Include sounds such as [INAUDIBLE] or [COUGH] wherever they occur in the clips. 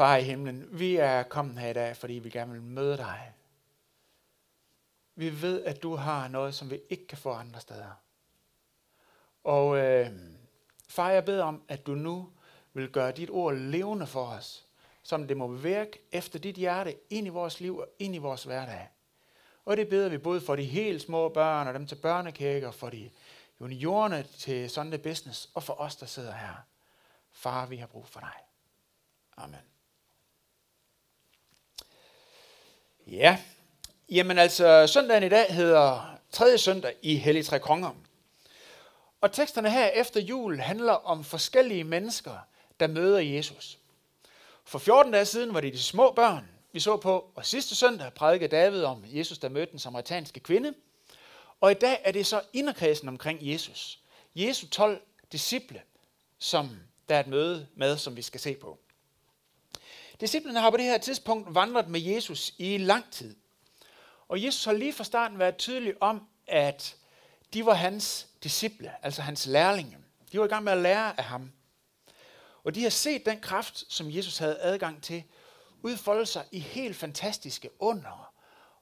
Far i himlen, vi er kommet her i dag, fordi vi gerne vil møde dig. Vi ved, at du har noget, som vi ikke kan få andre steder. Og øh, far, jeg beder om, at du nu vil gøre dit ord levende for os, som det må virke efter dit hjerte ind i vores liv og ind i vores hverdag. Og det beder vi både for de helt små børn og dem til børnekirker, for de juniorerne til Sunday Business og for os, der sidder her. Far, vi har brug for dig. Amen. Ja, jamen altså, søndagen i dag hedder tredje søndag i Hellig Tre Konger. Og teksterne her efter jul handler om forskellige mennesker, der møder Jesus. For 14 dage siden var det de små børn, vi så på, og sidste søndag prædikede David om Jesus, der mødte den samaritanske kvinde. Og i dag er det så inderkredsen omkring Jesus. Jesu 12 disciple, som der er et møde med, som vi skal se på. Disciplerne har på det her tidspunkt vandret med Jesus i lang tid. Og Jesus har lige fra starten været tydelig om, at de var hans disciple, altså hans lærlinge. De var i gang med at lære af ham. Og de har set den kraft, som Jesus havde adgang til, udfolde sig i helt fantastiske under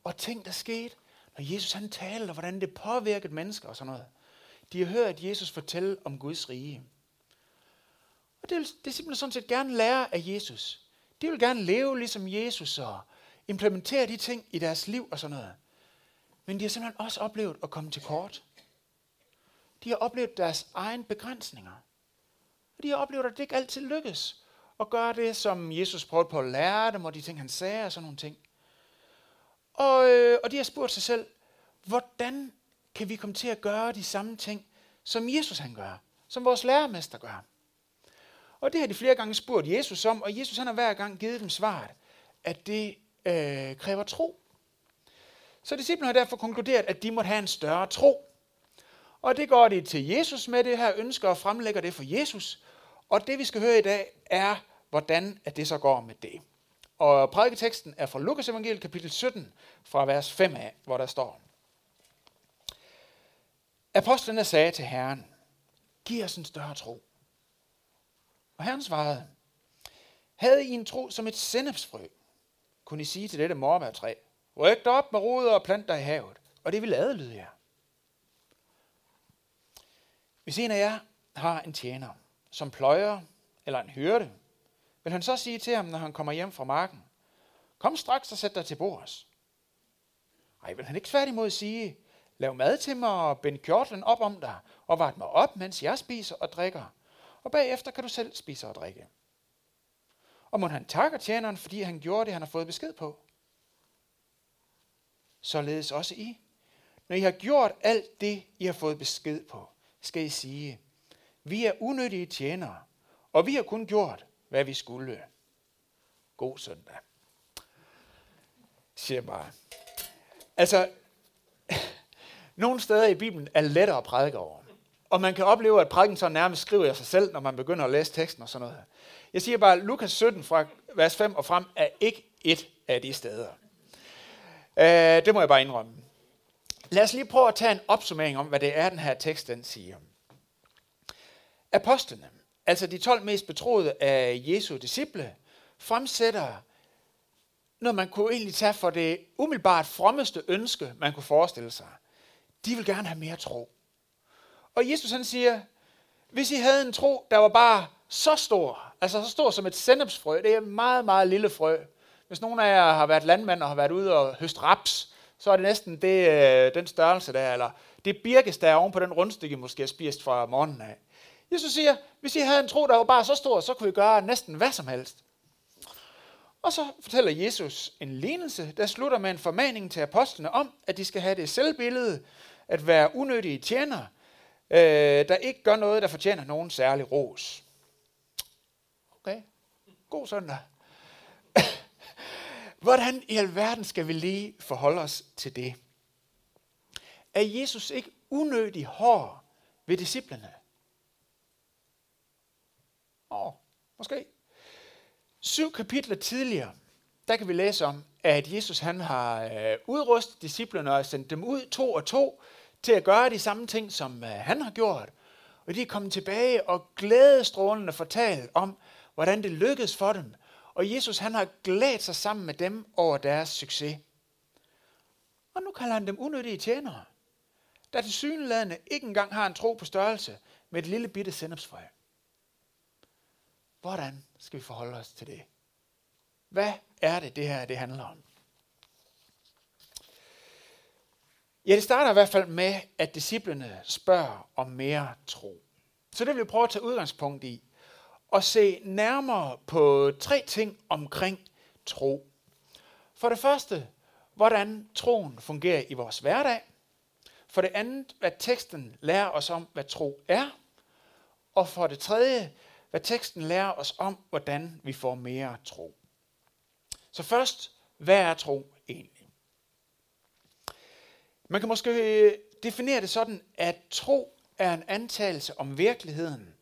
og ting, der skete, når Jesus han talte, og hvordan det påvirkede mennesker og sådan noget. De har hørt Jesus fortælle om Guds rige. Og det, vil er sådan set gerne lære af Jesus. De vil gerne leve ligesom Jesus og implementere de ting i deres liv og sådan noget. Men de har simpelthen også oplevet at komme til kort. De har oplevet deres egen begrænsninger. Og de har oplevet, at det ikke altid lykkes at gøre det, som Jesus prøvede på at lære dem, og de ting, han sagde og sådan nogle ting. Og, øh, og de har spurgt sig selv, hvordan kan vi komme til at gøre de samme ting, som Jesus han gør, som vores lærermester gør. Og det har de flere gange spurgt Jesus om, og Jesus han har hver gang givet dem svaret, at det øh, kræver tro. Så disciplene har derfor konkluderet, at de måtte have en større tro. Og det går de til Jesus med det her ønske og fremlægger det for Jesus. Og det vi skal høre i dag er, hvordan at det så går med det. Og prædiketeksten er fra Lukas evangeliet kapitel 17 fra vers 5 af, hvor der står. Apostlene sagde til Herren, giv os en større tro. Og Herren svarede, havde I en tro som et sennepsfrø, kunne I sige til dette morbærtræ, ryk dig op med roder og plant dig i havet, og det vil adlyde jer. Hvis en af jer har en tjener, som pløjer eller en hyrde, vil han så sige til ham, når han kommer hjem fra marken, kom straks og sæt dig til bords. Ej, vil han ikke tværtimod sige, lav mad til mig og bind kjortlen op om dig, og vart mig op, mens jeg spiser og drikker, og bagefter kan du selv spise og drikke. Og må han takker tjeneren, fordi han gjorde det, han har fået besked på. Således også I. Når I har gjort alt det, I har fået besked på, skal I sige, vi er unødige tjenere, og vi har kun gjort, hvad vi skulle. God søndag. Siger bare. Altså, [LAUGHS] nogle steder i Bibelen er lettere at prædike over. Og man kan opleve, at prædiken så nærmest skriver af sig selv, når man begynder at læse teksten og sådan noget. Jeg siger bare, at Lukas 17 fra vers 5 og frem er ikke et af de steder. Uh, det må jeg bare indrømme. Lad os lige prøve at tage en opsummering om, hvad det er, den her tekst den siger. Apostlene, altså de 12 mest betroede af Jesu disciple, fremsætter noget, man kunne egentlig tage for det umiddelbart frommeste ønske, man kunne forestille sig. De vil gerne have mere tro. Og Jesus han siger, hvis I havde en tro, der var bare så stor, altså så stor som et sennepsfrø, det er et meget, meget lille frø. Hvis nogen af jer har været landmand og har været ude og høst raps, så er det næsten det, øh, den størrelse der, eller det birkes, der er oven på den rundstykke, måske har spist fra morgenen af. Jesus siger, hvis I havde en tro, der var bare så stor, så kunne I gøre næsten hvad som helst. Og så fortæller Jesus en lignelse, der slutter med en formaning til apostlene om, at de skal have det selvbillede, at være unødige tjenere, øh, der ikke gør noget, der fortjener nogen særlig ros. Okay, god søndag. [COUGHS] Hvordan i alverden skal vi lige forholde os til det? Er Jesus ikke unødig hård ved disciplene? Åh, måske. Syv kapitler tidligere, der kan vi læse om, at Jesus han har øh, udrustet disciplene og sendt dem ud to og to til at gøre de samme ting, som øh, han har gjort. Og de er kommet tilbage og glædestrålende fortalt om, hvordan det lykkedes for dem Og Jesus han har glædet sig sammen med dem over deres succes. Og nu kalder han dem unødige tjenere, der til syneladende ikke engang har en tro på størrelse med et lille bitte sennepsfrø. Hvordan skal vi forholde os til det? Hvad er det, det her det handler om? Ja, det starter i hvert fald med, at disciplene spørger om mere tro. Så det vil vi prøve at tage udgangspunkt i og se nærmere på tre ting omkring tro. For det første, hvordan troen fungerer i vores hverdag. For det andet, hvad teksten lærer os om, hvad tro er. Og for det tredje, hvad teksten lærer os om, hvordan vi får mere tro. Så først, hvad er tro? Man kan måske øh, definere det sådan, at tro er en antagelse om virkeligheden,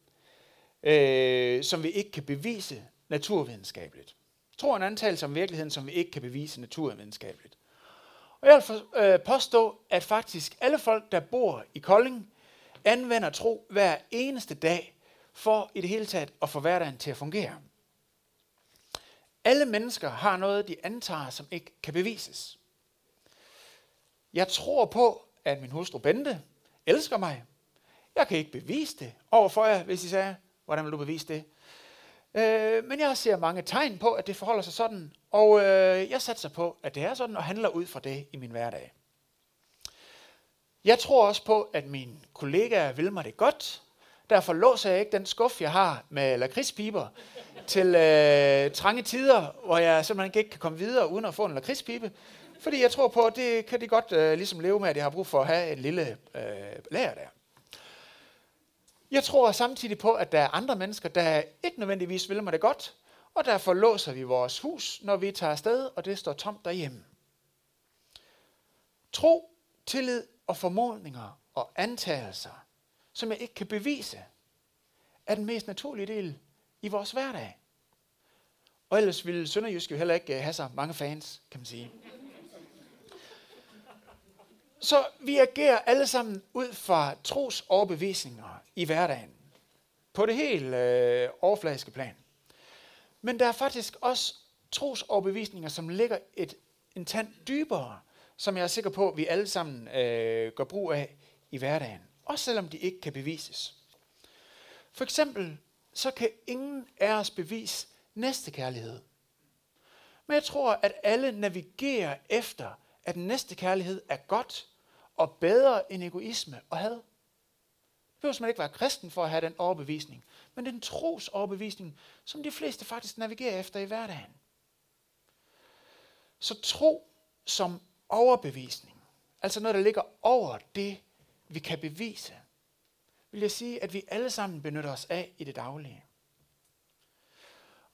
øh, som vi ikke kan bevise naturvidenskabeligt. Tro er en antagelse om virkeligheden, som vi ikke kan bevise naturvidenskabeligt. Og jeg vil for, øh, påstå, at faktisk alle folk, der bor i Kolding, anvender tro hver eneste dag for i det hele taget at få hverdagen til at fungere. Alle mennesker har noget, de antager, som ikke kan bevises. Jeg tror på, at min hustru Bente elsker mig. Jeg kan ikke bevise det overfor jer, hvis I sagde, hvordan vil du bevise det? Øh, men jeg ser mange tegn på, at det forholder sig sådan, og øh, jeg satser på, at det er sådan, og handler ud fra det i min hverdag. Jeg tror også på, at mine kollegaer vil mig det godt, Derfor låser jeg ikke den skuff, jeg har med lakridspiber til øh, trange tider, hvor jeg simpelthen ikke kan komme videre uden at få en lakridspibe. Fordi jeg tror på, at det kan de godt øh, ligesom leve med, at jeg har brug for at have en lille øh, lager der. Jeg tror samtidig på, at der er andre mennesker, der ikke nødvendigvis vil mig det godt, og derfor låser vi vores hus, når vi tager afsted, og det står tomt derhjemme. Tro, tillid og formodninger og antagelser som jeg ikke kan bevise, er den mest naturlige del i vores hverdag. Og ellers ville Sønderjysk jo heller ikke øh, have så mange fans, kan man sige. Så vi agerer alle sammen ud fra tros overbevisninger i hverdagen. På det helt øh, overfladiske plan. Men der er faktisk også tros overbevisninger, som ligger et, en tand dybere, som jeg er sikker på, at vi alle sammen øh, gør brug af i hverdagen også selvom de ikke kan bevises. For eksempel, så kan ingen af os bevise næste kærlighed. Men jeg tror, at alle navigerer efter, at næste kærlighed er godt og bedre end egoisme og had. Det behøver man ikke være kristen for at have den overbevisning, men det er en tros overbevisning, som de fleste faktisk navigerer efter i hverdagen. Så tro som overbevisning, altså noget, der ligger over det, vi kan bevise, vil jeg sige, at vi alle sammen benytter os af i det daglige.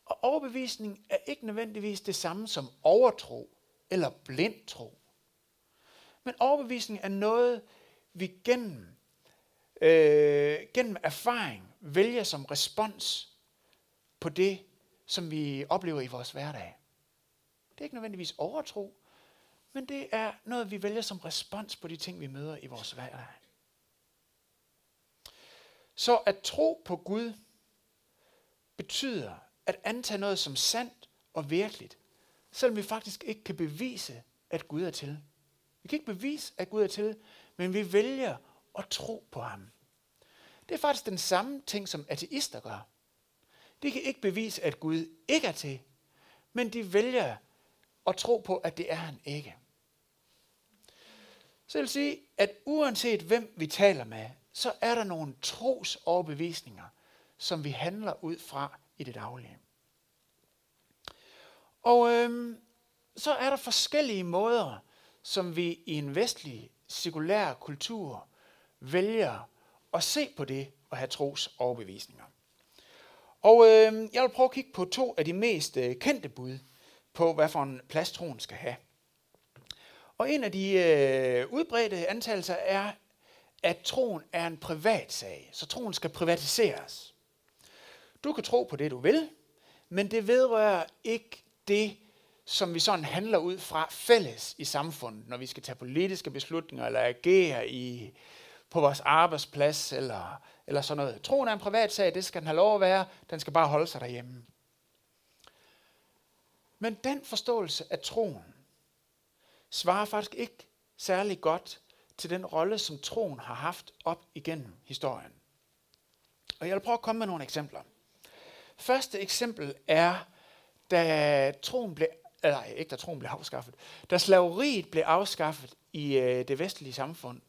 Og overbevisning er ikke nødvendigvis det samme som overtro eller blind tro. Men overbevisning er noget, vi gennem, øh, gennem erfaring vælger som respons på det, som vi oplever i vores hverdag. Det er ikke nødvendigvis overtro, men det er noget, vi vælger som respons på de ting, vi møder i vores hverdag. Så at tro på Gud betyder at antage noget som sandt og virkeligt, selvom vi faktisk ikke kan bevise, at Gud er til. Vi kan ikke bevise, at Gud er til, men vi vælger at tro på ham. Det er faktisk den samme ting, som ateister gør. De kan ikke bevise, at Gud ikke er til, men de vælger at tro på, at det er han ikke. Så jeg vil sige, at uanset hvem vi taler med, så er der nogle tros overbevisninger, som vi handler ud fra i det daglige. Og øhm, så er der forskellige måder, som vi i en vestlig, sekulær kultur vælger at se på det og have tros overbevisninger. Og øh, jeg vil prøve at kigge på to af de mest øh, kendte bud på, hvad for en plads troen skal have. Og en af de øh, udbredte antagelser er, at troen er en privat sag, så troen skal privatiseres. Du kan tro på det, du vil, men det vedrører ikke det, som vi sådan handler ud fra fælles i samfundet, når vi skal tage politiske beslutninger eller agere i, på vores arbejdsplads eller, eller sådan noget. Troen er en privat sag, det skal den have lov at være, den skal bare holde sig derhjemme. Men den forståelse af troen svarer faktisk ikke særlig godt til den rolle, som troen har haft op igennem historien. Og jeg vil prøve at komme med nogle eksempler. Første eksempel er, da troen blev, eller ikke da troen blev afskaffet, da slaveriet blev afskaffet i øh, det vestlige samfund.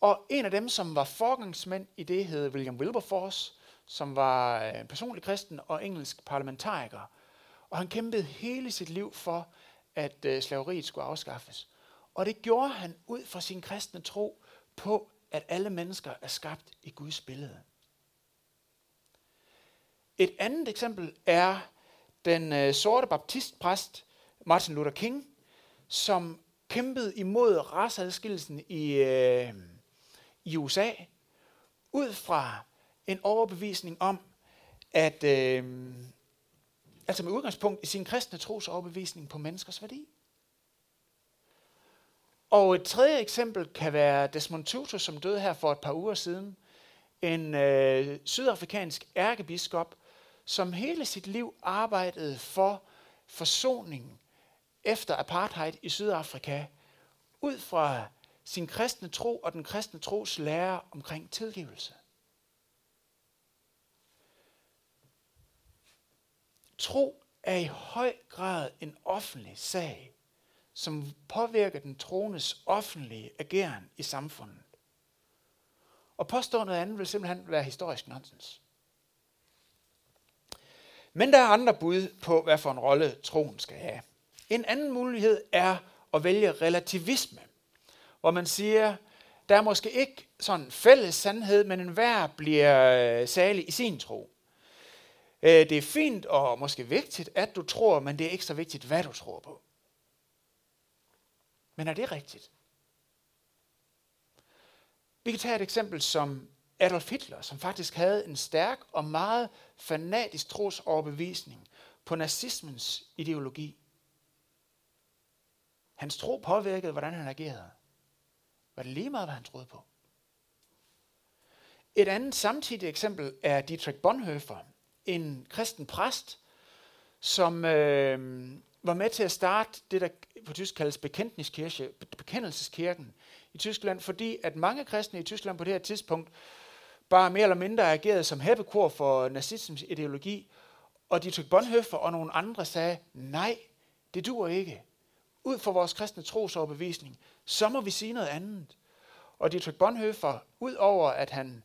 Og en af dem, som var forgangsmænd i det, hed William Wilberforce, som var øh, personlig kristen og engelsk parlamentariker. Og han kæmpede hele sit liv for, at øh, slaveriet skulle afskaffes. Og det gjorde han ud fra sin kristne tro på, at alle mennesker er skabt i Guds billede. Et andet eksempel er den øh, sorte baptistpræst Martin Luther King, som kæmpede imod raceadskillelsen i, øh, i USA, ud fra en overbevisning om, at øh, altså med udgangspunkt i sin kristne tros overbevisning på menneskers værdi. Og et tredje eksempel kan være Desmond Tutu, som døde her for et par uger siden. En øh, sydafrikansk ærkebiskop, som hele sit liv arbejdede for forsoningen efter apartheid i Sydafrika, ud fra sin kristne tro og den kristne tros lære omkring tilgivelse. Tro er i høj grad en offentlig sag, som påvirker den troendes offentlige ageren i samfundet. Og påstå noget andet vil simpelthen være historisk nonsens. Men der er andre bud på, hvad for en rolle troen skal have. En anden mulighed er at vælge relativisme, hvor man siger, der er måske ikke sådan fælles sandhed, men enhver bliver øh, salig i sin tro. Øh, det er fint og måske vigtigt, at du tror, men det er ikke så vigtigt, hvad du tror på. Men er det rigtigt? Vi kan tage et eksempel som Adolf Hitler, som faktisk havde en stærk og meget fanatisk trosoverbevisning på nazismens ideologi. Hans tro påvirkede, hvordan han agerede. Var det lige meget, hvad han troede på? Et andet samtidigt eksempel er Dietrich Bonhoeffer, en kristen præst, som øh, var med til at starte det, der på tysk kaldes bekendelseskirken i Tyskland, fordi at mange kristne i Tyskland på det her tidspunkt bare mere eller mindre agerede som hæppekor for nazismens ideologi, og Dietrich Bonhoeffer og nogle andre sagde, nej, det dur ikke. Ud fra vores kristne trosoverbevisning, så må vi sige noget andet. Og Dietrich Bonhoeffer, ud over at han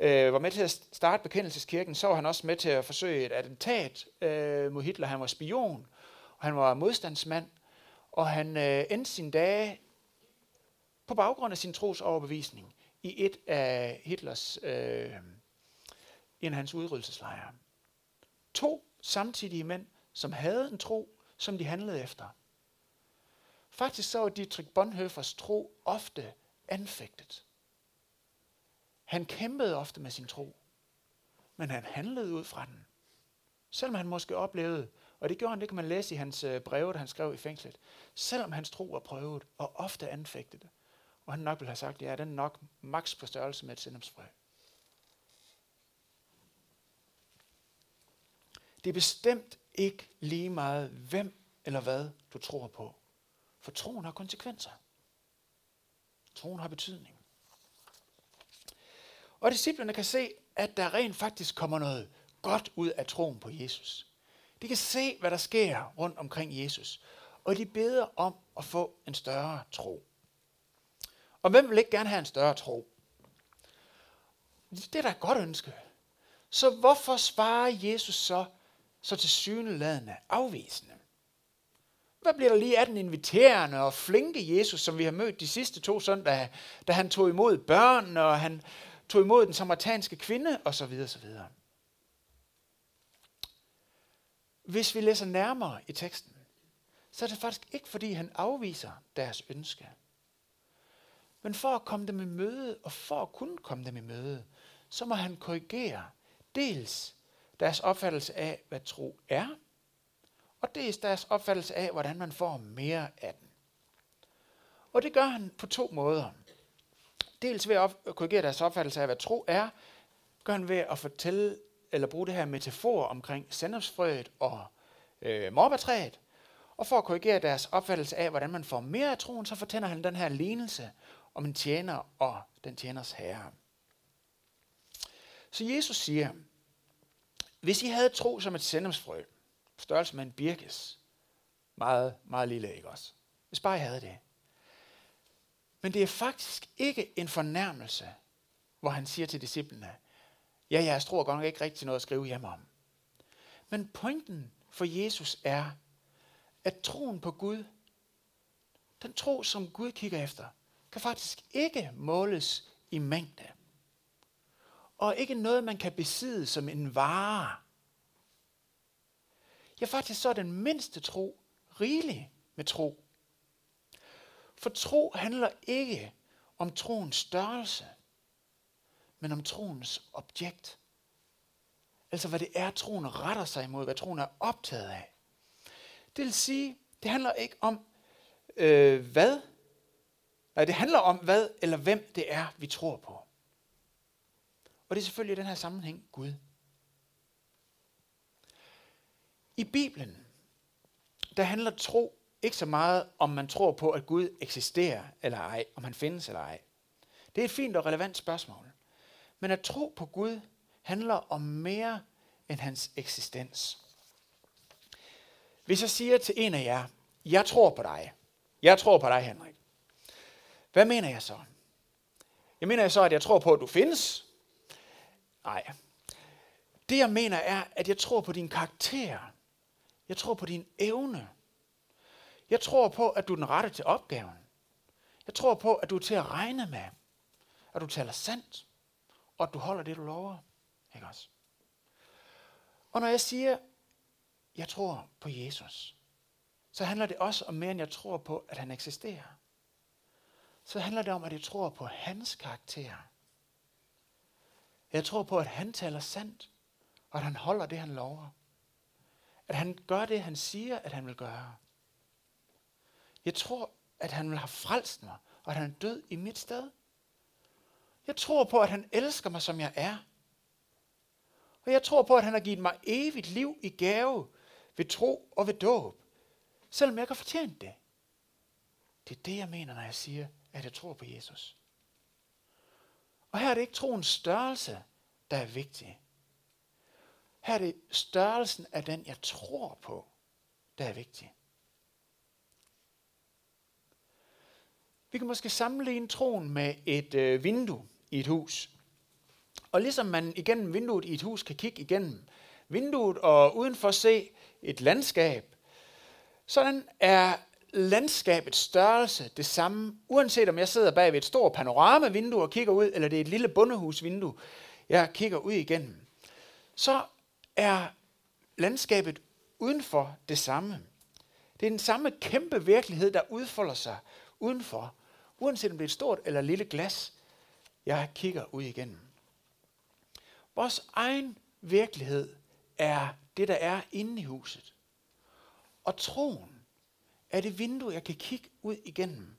øh, var med til at starte bekendelseskirken, så var han også med til at forsøge et attentat øh, mod Hitler. Han var spion, og han var modstandsmand, og han øh, endte sine dage på baggrund af sin trosoverbevisning i et af Hitlers, øh, en af hans udryddelseslejre. To samtidige mænd, som havde en tro, som de handlede efter. Faktisk så var Dietrich Bonhoeffers tro ofte anfægtet. Han kæmpede ofte med sin tro, men han handlede ud fra den. Selvom han måske oplevede, og det gjorde han, det kan man læse i hans øh, breve, der han skrev i fængslet, selvom hans tro var prøvet og ofte anfægtet, og han nok vil have sagt, ja, den er nok maks på størrelse med et sindemsfrø. Det er bestemt ikke lige meget, hvem eller hvad du tror på. For troen har konsekvenser. Troen har betydning. Og disciplerne kan se, at der rent faktisk kommer noget godt ud af troen på Jesus. De kan se, hvad der sker rundt omkring Jesus. Og de beder om at få en større tro. Og hvem vil ikke gerne have en større tro? Det er da et godt ønske. Så hvorfor svarer Jesus så, så til syneladende afvisende? Hvad bliver der lige af den inviterende og flinke Jesus, som vi har mødt de sidste to søndage, da han tog imod børn, og han tog imod den samaritanske kvinde, osv. osv. Hvis vi læser nærmere i teksten, så er det faktisk ikke, fordi han afviser deres ønske. Men for at komme dem i møde, og for at kunne komme dem i møde, så må han korrigere dels deres opfattelse af, hvad tro er, og dels deres opfattelse af, hvordan man får mere af den. Og det gør han på to måder. Dels ved at korrigere deres opfattelse af, hvad tro er, gør han ved at fortælle eller bruge det her metafor omkring sennepsfrøet og øh, morbærtræet, og for at korrigere deres opfattelse af, hvordan man får mere af troen, så fortæller han den her lignelse om en tjener og den tjeners herre. Så Jesus siger, hvis I havde tro som et sennemsfrø, størrelse med en birkes, meget, meget lille, ikke også? Hvis bare I havde det. Men det er faktisk ikke en fornærmelse, hvor han siger til disciplene, ja, jeres tro er godt nok ikke rigtig noget at skrive hjem om. Men pointen for Jesus er, at troen på Gud, den tro, som Gud kigger efter, kan faktisk ikke måles i mængde. Og ikke noget, man kan besidde som en vare. Ja, faktisk så er den mindste tro rigelig med tro. For tro handler ikke om troens størrelse, men om troens objekt. Altså hvad det er, troen retter sig imod, hvad troen er optaget af. Det vil sige, det handler ikke om øh, hvad. Nej, det handler om hvad eller hvem det er, vi tror på. Og det er selvfølgelig i den her sammenhæng Gud. I Bibelen, der handler tro ikke så meget om man tror på, at Gud eksisterer eller ej, om han findes eller ej. Det er et fint og relevant spørgsmål. Men at tro på Gud handler om mere end hans eksistens. Hvis jeg siger til en af jer, jeg tror på dig. Jeg tror på dig, Henrik. Hvad mener jeg så? Jeg mener så, at jeg tror på, at du findes. Nej. Det jeg mener er, at jeg tror på din karakter. Jeg tror på din evne. Jeg tror på, at du er den rette til opgaven. Jeg tror på, at du er til at regne med. At du taler sandt. Og at du holder det, du lover. Ikke også? Og når jeg siger, jeg tror på Jesus, så handler det også om mere, end jeg tror på, at han eksisterer. Så handler det om, at jeg tror på hans karakter. Jeg tror på, at han taler sandt, og at han holder det, han lover. At han gør det, han siger, at han vil gøre. Jeg tror, at han vil have frelst mig, og at han er død i mit sted. Jeg tror på, at han elsker mig, som jeg er. Og jeg tror på, at han har givet mig evigt liv i gave ved tro og ved dåb. Selvom jeg ikke har fortjent det. Det er det, jeg mener, når jeg siger, at jeg tror på Jesus. Og her er det ikke troens størrelse, der er vigtig. Her er det størrelsen af den, jeg tror på, der er vigtig. Vi kan måske sammenligne troen med et øh, vindue i et hus. Og ligesom man igennem vinduet i et hus kan kigge igennem vinduet og udenfor se et landskab, sådan er landskabets størrelse det samme, uanset om jeg sidder bag ved et stort panoramavindue og kigger ud, eller det er et lille bundehusvindue, jeg kigger ud igennem, så er landskabet udenfor det samme. Det er den samme kæmpe virkelighed, der udfolder sig udenfor, uanset om det er et stort eller lille glas, jeg kigger ud igennem. Vores egen virkelighed er det, der er inde i huset. Og troen er det vindue, jeg kan kigge ud igennem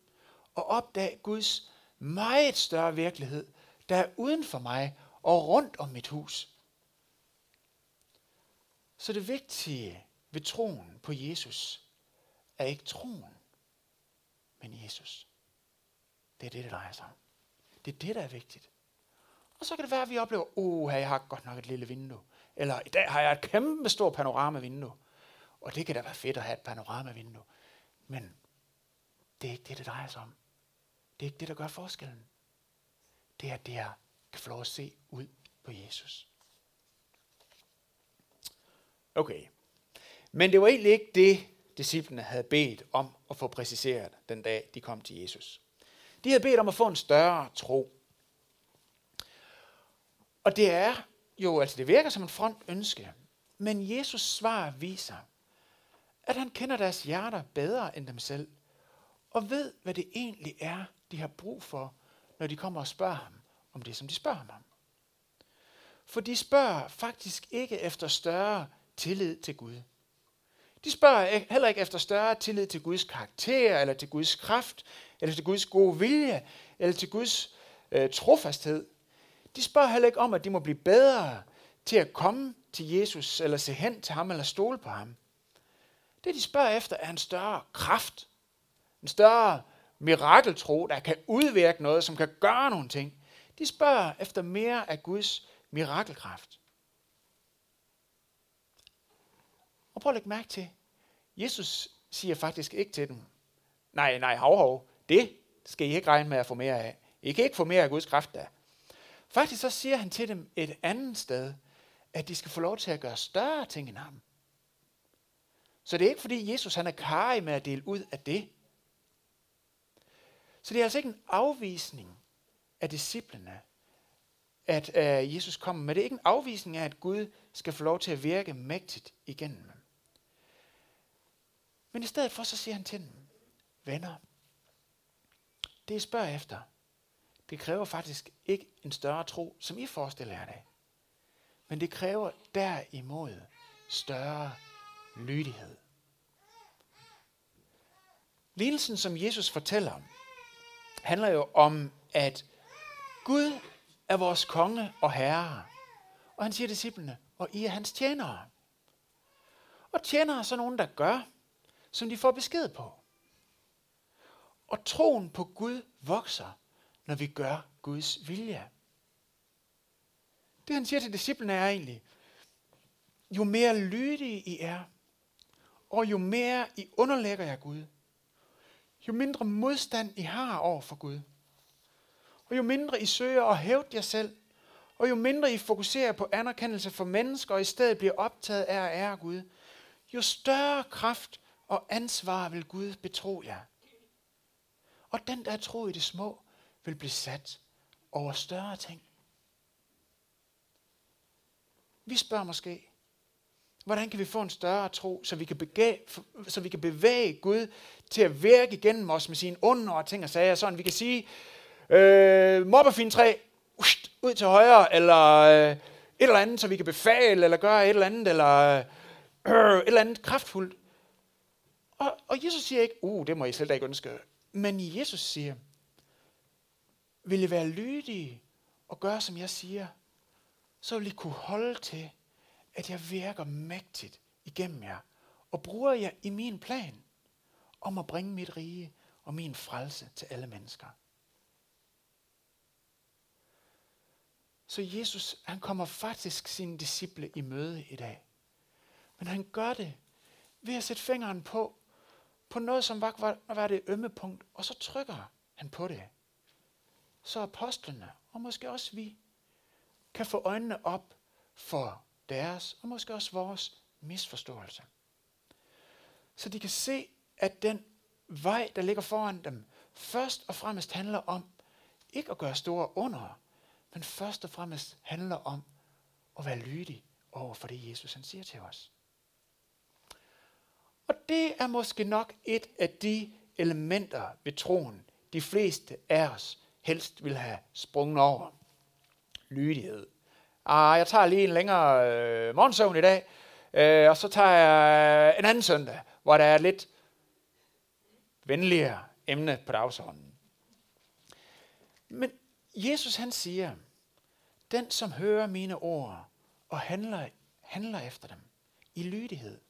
og opdage Guds meget større virkelighed, der er uden for mig og rundt om mit hus. Så det vigtige ved troen på Jesus er ikke troen, men Jesus. Det er det, det drejer sig om. Det er det, der er vigtigt. Og så kan det være, at vi oplever, åh, jeg har godt nok et lille vindue. Eller i dag har jeg et kæmpe stort panoramavindue. Og det kan da være fedt at have et panoramavindue. Men det er ikke det, det drejer sig om. Det er ikke det, der gør forskellen. Det er, at det er, kan få lov at se ud på Jesus. Okay. Men det var egentlig ikke det, disciplene havde bedt om at få præciseret den dag, de kom til Jesus. De havde bedt om at få en større tro. Og det er jo, altså det virker som en front ønske, men Jesus svar viser, at han kender deres hjerter bedre end dem selv, og ved, hvad det egentlig er, de har brug for, når de kommer og spørger ham om det, som de spørger ham om. For de spørger faktisk ikke efter større tillid til Gud. De spørger heller ikke efter større tillid til Guds karakter, eller til Guds kraft, eller til Guds gode vilje, eller til Guds øh, trofasthed. De spørger heller ikke om, at de må blive bedre til at komme til Jesus, eller se hen til ham, eller stole på ham. Det, de spørger efter, er en større kraft. En større mirakeltro, der kan udvirke noget, som kan gøre nogle ting. De spørger efter mere af Guds mirakelkraft. Og prøv at lægge mærke til, Jesus siger faktisk ikke til dem, nej, nej, hov, hov, det skal I ikke regne med at få mere af. I kan ikke få mere af Guds kraft der. Faktisk så siger han til dem et andet sted, at de skal få lov til at gøre større ting end ham. Så det er ikke fordi Jesus han er karrig med at dele ud af det. Så det er altså ikke en afvisning af disciplene, at uh, Jesus kommer med. Det er ikke en afvisning af, at Gud skal få lov til at virke mægtigt igennem dem. Men i stedet for, så siger han til dem, venner, det I spørger efter, det kræver faktisk ikke en større tro, som I forestiller jer det. Men det kræver derimod større lydighed. Lignelsen, som Jesus fortæller, handler jo om, at Gud er vores konge og herre. Og han siger disciplene, og I er hans tjenere. Og tjenere er så nogen, der gør, som de får besked på. Og troen på Gud vokser, når vi gør Guds vilje. Det han siger til disciplene er egentlig, jo mere lydige I er, og jo mere I underlægger jer Gud, jo mindre modstand I har over for Gud, og jo mindre I søger at hævde jer selv, og jo mindre I fokuserer på anerkendelse for mennesker, og i stedet bliver optaget af at ære Gud, jo større kraft og ansvar vil Gud betro jer. Og den, der tror i det små, vil blive sat over større ting. Vi spørger måske, hvordan kan vi få en større tro, så vi kan, begæ, så vi kan bevæge Gud til at virke igennem os med sine under og ting og sager, sådan vi kan sige, øh, mobbefintræ, ud til højre, eller øh, et eller andet, så vi kan befale, eller gøre et eller andet, eller øh, et eller andet kraftfuldt. Og, og Jesus siger ikke, uh, det må I slet ikke ønske. Men Jesus siger, vil I være lydige og gøre, som jeg siger, så vil I kunne holde til, at jeg virker mægtigt igennem jer, og bruger jer i min plan om at bringe mit rige og min frelse til alle mennesker. Så Jesus, han kommer faktisk sine disciple i møde i dag. Men han gør det ved at sætte fingeren på, på noget, som var, var, var det ømme punkt, og så trykker han på det. Så apostlene, og måske også vi, kan få øjnene op for deres, og måske også vores misforståelse. Så de kan se, at den vej, der ligger foran dem, først og fremmest handler om ikke at gøre store under, men først og fremmest handler om at være lydig over for det, Jesus han siger til os. Og det er måske nok et af de elementer ved troen, de fleste af os helst vil have sprunget over. Lydighed. Ah, jeg tager lige en længere øh, morgensøvn i dag, øh, og så tager jeg en anden søndag, hvor der er lidt venligere emne på dagsordenen. Men Jesus han siger, den som hører mine ord og handler, handler efter dem i lydighed,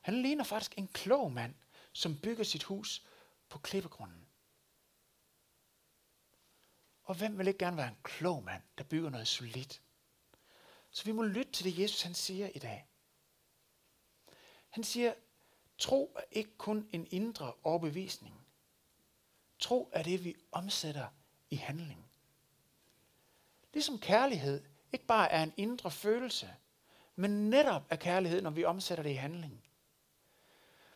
han ligner faktisk en klog mand, som bygger sit hus på klippegrunden. Og hvem vil ikke gerne være en klog mand, der bygger noget solidt? Så vi må lytte til det, Jesus han siger i dag. Han siger, tro er ikke kun en indre overbevisning. Tro er det, vi omsætter i handling. Ligesom kærlighed ikke bare er en indre følelse, men netop er kærlighed, når vi omsætter det i handling.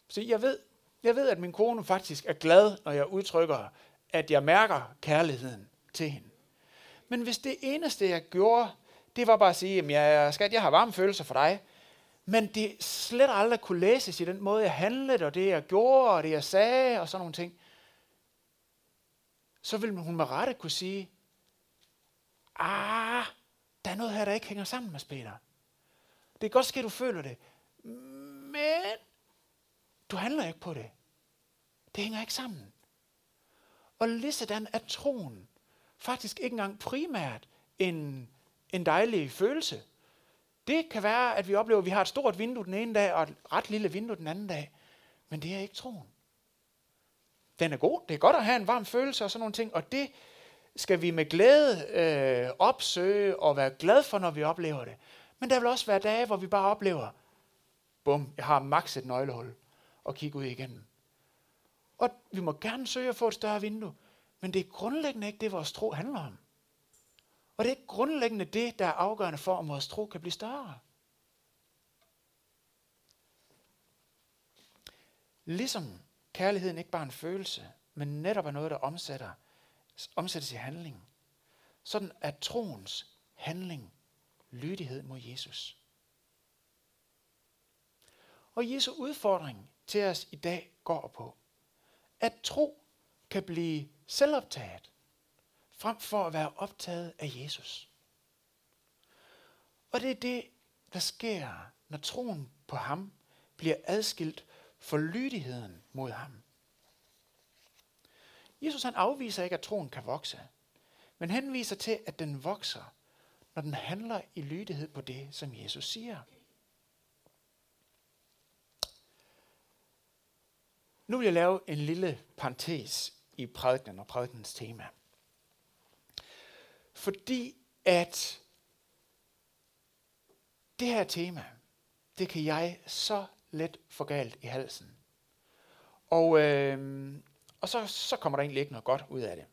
Så jeg ved, jeg ved, at min kone faktisk er glad, når jeg udtrykker, at jeg mærker kærligheden til hende. Men hvis det eneste, jeg gjorde, det var bare at sige, jeg, skat, jeg har varme følelser for dig, men det slet aldrig kunne læses i den måde, jeg handlede, og det jeg gjorde, og det jeg sagde, og sådan nogle ting, så ville hun med rette kunne sige, ah, der er noget her, der ikke hænger sammen med Peter. Det er godt ske, du føler det. Men du handler ikke på det. Det hænger ikke sammen. Og ligesådan er troen faktisk ikke engang primært en, en dejlig følelse. Det kan være, at vi oplever, at vi har et stort vindue den ene dag, og et ret lille vindue den anden dag. Men det er ikke troen. Den er god. Det er godt at have en varm følelse og sådan nogle ting. Og det skal vi med glæde øh, opsøge og være glad for, når vi oplever det. Men der vil også være dage, hvor vi bare oplever, bum, jeg har maks et nøglehul og kigge ud igennem. Og vi må gerne søge at få et større vindue, men det er grundlæggende ikke det, vores tro handler om. Og det er grundlæggende det, der er afgørende for, om vores tro kan blive større. Ligesom kærligheden ikke bare er en følelse, men netop er noget, der omsætter, omsættes i handling. Sådan er troens handling lydighed mod Jesus. Og Jesu udfordring til os i dag går på, at tro kan blive selvoptaget, frem for at være optaget af Jesus. Og det er det, der sker, når troen på ham bliver adskilt for lydigheden mod ham. Jesus han afviser ikke, at troen kan vokse, men henviser til, at den vokser, når den handler i lydighed på det, som Jesus siger. Nu vil jeg lave en lille parentes i prædikenen og prædikenens tema. Fordi at det her tema, det kan jeg så let få galt i halsen. Og, øh, og så, så kommer der egentlig ikke noget godt ud af det.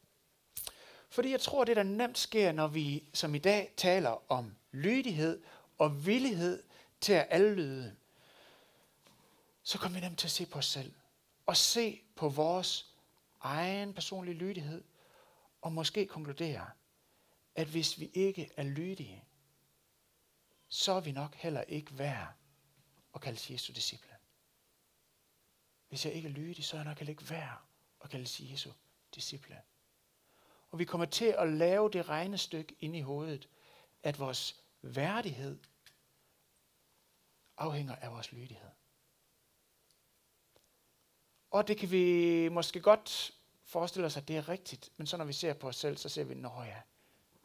Fordi jeg tror, det der nemt sker, når vi som i dag taler om lydighed og villighed til at allyde, så kommer vi nemt til at se på os selv. Og se på vores egen personlige lydighed. Og måske konkludere, at hvis vi ikke er lydige, så er vi nok heller ikke værd at kalde Jesu disciple. Hvis jeg ikke er lydig, så er jeg nok heller ikke værd at kalde Jesu disciple. Og vi kommer til at lave det regnestykke ind i hovedet, at vores værdighed afhænger af vores lydighed. Og det kan vi måske godt forestille os, at det er rigtigt, men så når vi ser på os selv, så ser vi, nå ja,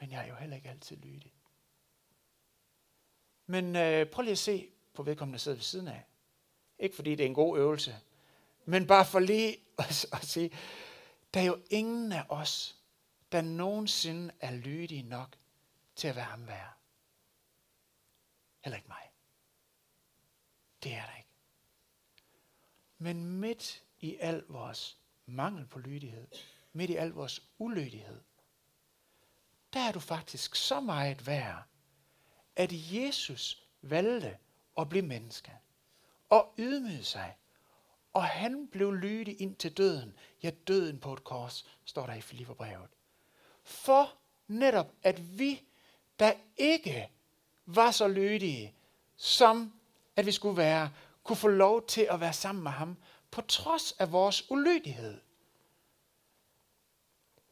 men jeg er jo heller ikke altid lydig. Men øh, prøv lige at se på vedkommende, der sidder ved siden af. Ikke fordi det er en god øvelse, men bare for lige [LAUGHS] at, at sige, der er jo ingen af os, der nogensinde er lydige nok til at være ham værd. Heller ikke mig. Det er der ikke. Men midt i al vores mangel på lydighed, midt i al vores ulydighed, der er du faktisk så meget værd, at Jesus valgte at blive menneske og ydmyge sig. Og han blev lydig ind til døden. Ja, døden på et kors, står der i Filipperbrevet for netop, at vi, der ikke var så lydige, som at vi skulle være, kunne få lov til at være sammen med ham, på trods af vores ulydighed.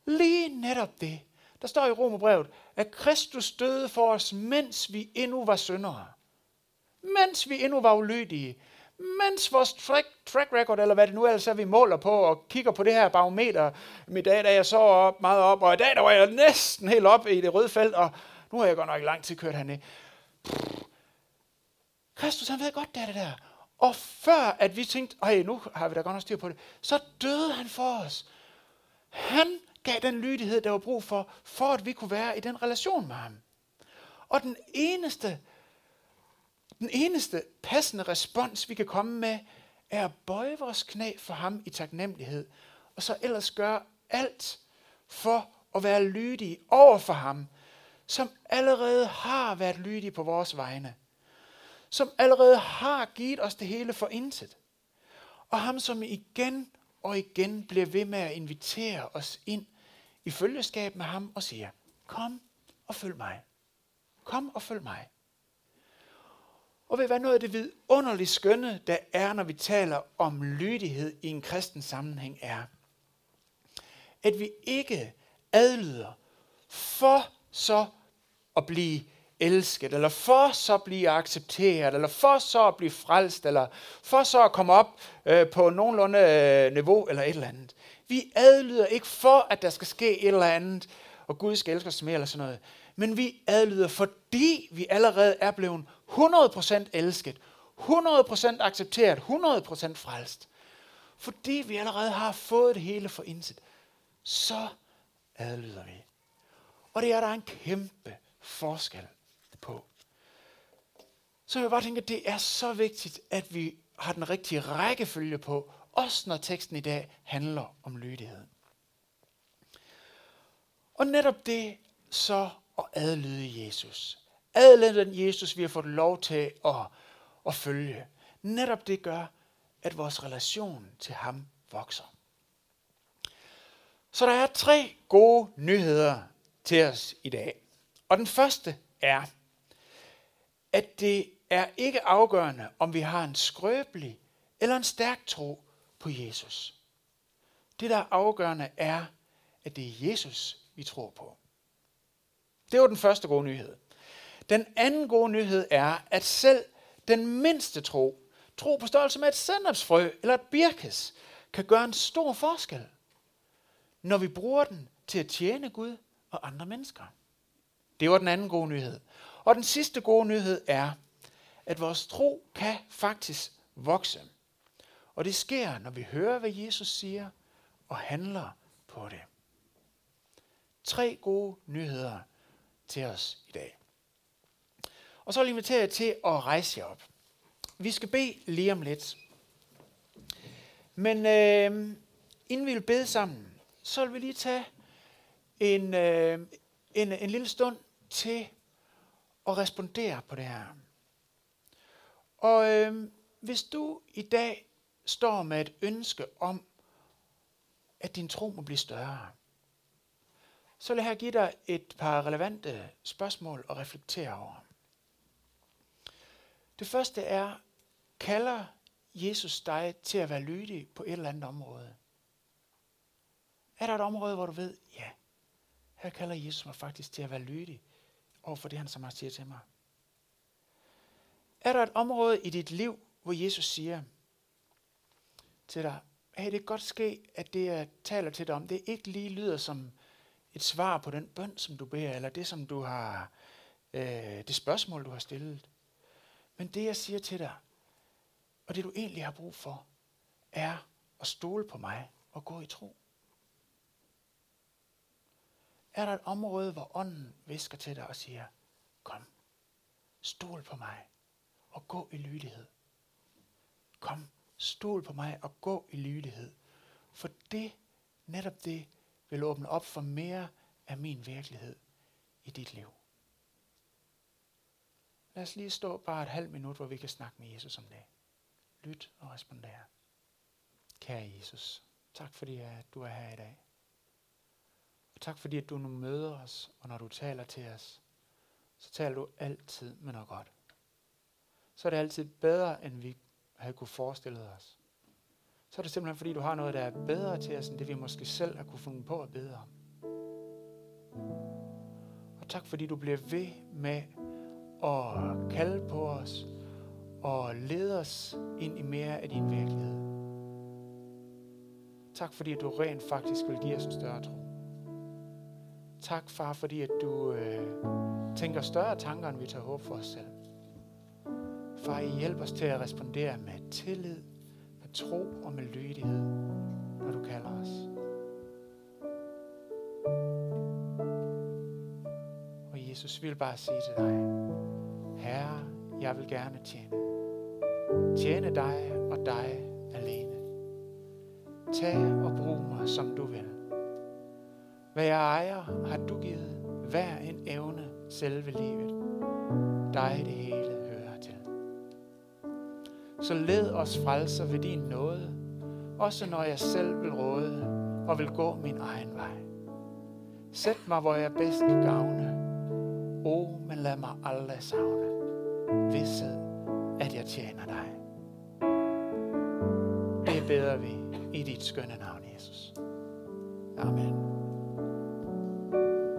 Lige netop det. Der står i Romerbrevet, at Kristus døde for os, mens vi endnu var syndere. Mens vi endnu var ulydige mens vores track, track record, eller hvad det nu ellers er, vi måler på, og kigger på det her barometer, i dag, da jeg så op, meget op, og i dag, der var jeg næsten helt op i det røde felt, og nu har jeg godt nok lang tid kørt herned. Kristus, han ved godt, det er det der. Og før at vi tænkte, ej, nu har vi da godt nok styr på det, så døde han for os. Han gav den lydighed, der var brug for, for at vi kunne være i den relation med ham. Og den eneste den eneste passende respons, vi kan komme med, er at bøje vores knæ for ham i taknemmelighed, og så ellers gøre alt for at være lydige over for ham, som allerede har været lydige på vores vegne, som allerede har givet os det hele for intet, og ham, som igen og igen bliver ved med at invitere os ind i følgeskab med ham og siger, kom og følg mig. Kom og følg mig. Og ved hvad noget af det vidunderligt skønne, der er, når vi taler om lydighed i en kristen sammenhæng, er, at vi ikke adlyder for så at blive elsket, eller for så at blive accepteret, eller for så at blive frelst, eller for så at komme op øh, på nogenlunde øh, niveau, eller et eller andet. Vi adlyder ikke for, at der skal ske et eller andet, og Gud skal elske os mere, eller sådan noget. Men vi adlyder, fordi vi allerede er blevet 100% elsket, 100% accepteret, 100% frelst. Fordi vi allerede har fået det hele for indsigt, så adlyder vi. Og det er der en kæmpe forskel på. Så jeg bare tænke, at det er så vigtigt, at vi har den rigtige rækkefølge på, også når teksten i dag handler om lydighed. Og netop det så at adlyde Jesus. Adlyde den Jesus, vi har fået lov til at, at følge. Netop det gør, at vores relation til ham vokser. Så der er tre gode nyheder til os i dag. Og den første er, at det er ikke afgørende, om vi har en skrøbelig eller en stærk tro på Jesus. Det, der er afgørende, er, at det er Jesus, vi tror på. Det var den første gode nyhed. Den anden gode nyhed er, at selv den mindste tro, tro på størrelse med et sandapsfrø eller et birkes, kan gøre en stor forskel, når vi bruger den til at tjene Gud og andre mennesker. Det var den anden gode nyhed. Og den sidste gode nyhed er, at vores tro kan faktisk vokse. Og det sker, når vi hører, hvad Jesus siger, og handler på det. Tre gode nyheder til os i dag. Og så vil jeg invitere jer til at rejse jer op. Vi skal bede lige om lidt. Men øh, inden vi vil bede sammen, så vil vi lige tage en, øh, en, en lille stund til at respondere på det her. Og øh, hvis du i dag står med et ønske om, at din tro må blive større, så vil jeg her give dig et par relevante spørgsmål at reflektere over. Det første er, kalder Jesus dig til at være lydig på et eller andet område? Er der et område, hvor du ved, ja, her kalder Jesus mig faktisk til at være lydig over for det, han som har siger til mig? Er der et område i dit liv, hvor Jesus siger til dig, hey, det kan godt ske, at det, jeg taler til dig om, det ikke lige lyder som et svar på den bøn, som du beder, eller det, som du har, øh, det spørgsmål, du har stillet. Men det, jeg siger til dig, og det du egentlig har brug for, er at stole på mig og gå i tro. Er der et område, hvor ånden visker til dig og siger, kom, stol på mig og gå i lydighed. Kom, stol på mig og gå i lydighed. For det, netop det, vil åbne op for mere af min virkelighed i dit liv. Lad os lige stå bare et halvt minut, hvor vi kan snakke med Jesus om det. Lyt og respondere. Kære Jesus, tak fordi at du er her i dag. Og tak fordi at du nu møder os, og når du taler til os, så taler du altid med noget godt. Så er det altid bedre, end vi havde kunne forestille os så er det simpelthen fordi, du har noget, der er bedre til os, end det vi måske selv har kunne fundet på at bede om. Og tak fordi du bliver ved med at kalde på os og lede os ind i mere af din virkelighed. Tak fordi du rent faktisk vil give os en større tro. Tak far, fordi at du øh, tænker større tanker, end vi tager håb for os selv. Far, I hjælp os til at respondere med tillid tro og med lydighed, når du kalder os. Og Jesus vil bare sige til dig, Herre, jeg vil gerne tjene. Tjene dig og dig alene. Tag og brug mig, som du vil. Hvad jeg ejer, har du givet hver en evne selve livet. Dig det hele så led os frelser ved din nåde, også når jeg selv vil råde og vil gå min egen vej. Sæt mig, hvor jeg bedst kan gavne. O, men lad mig aldrig savne. Vidset, at jeg tjener dig. Det beder vi i dit skønne navn, Jesus. Amen.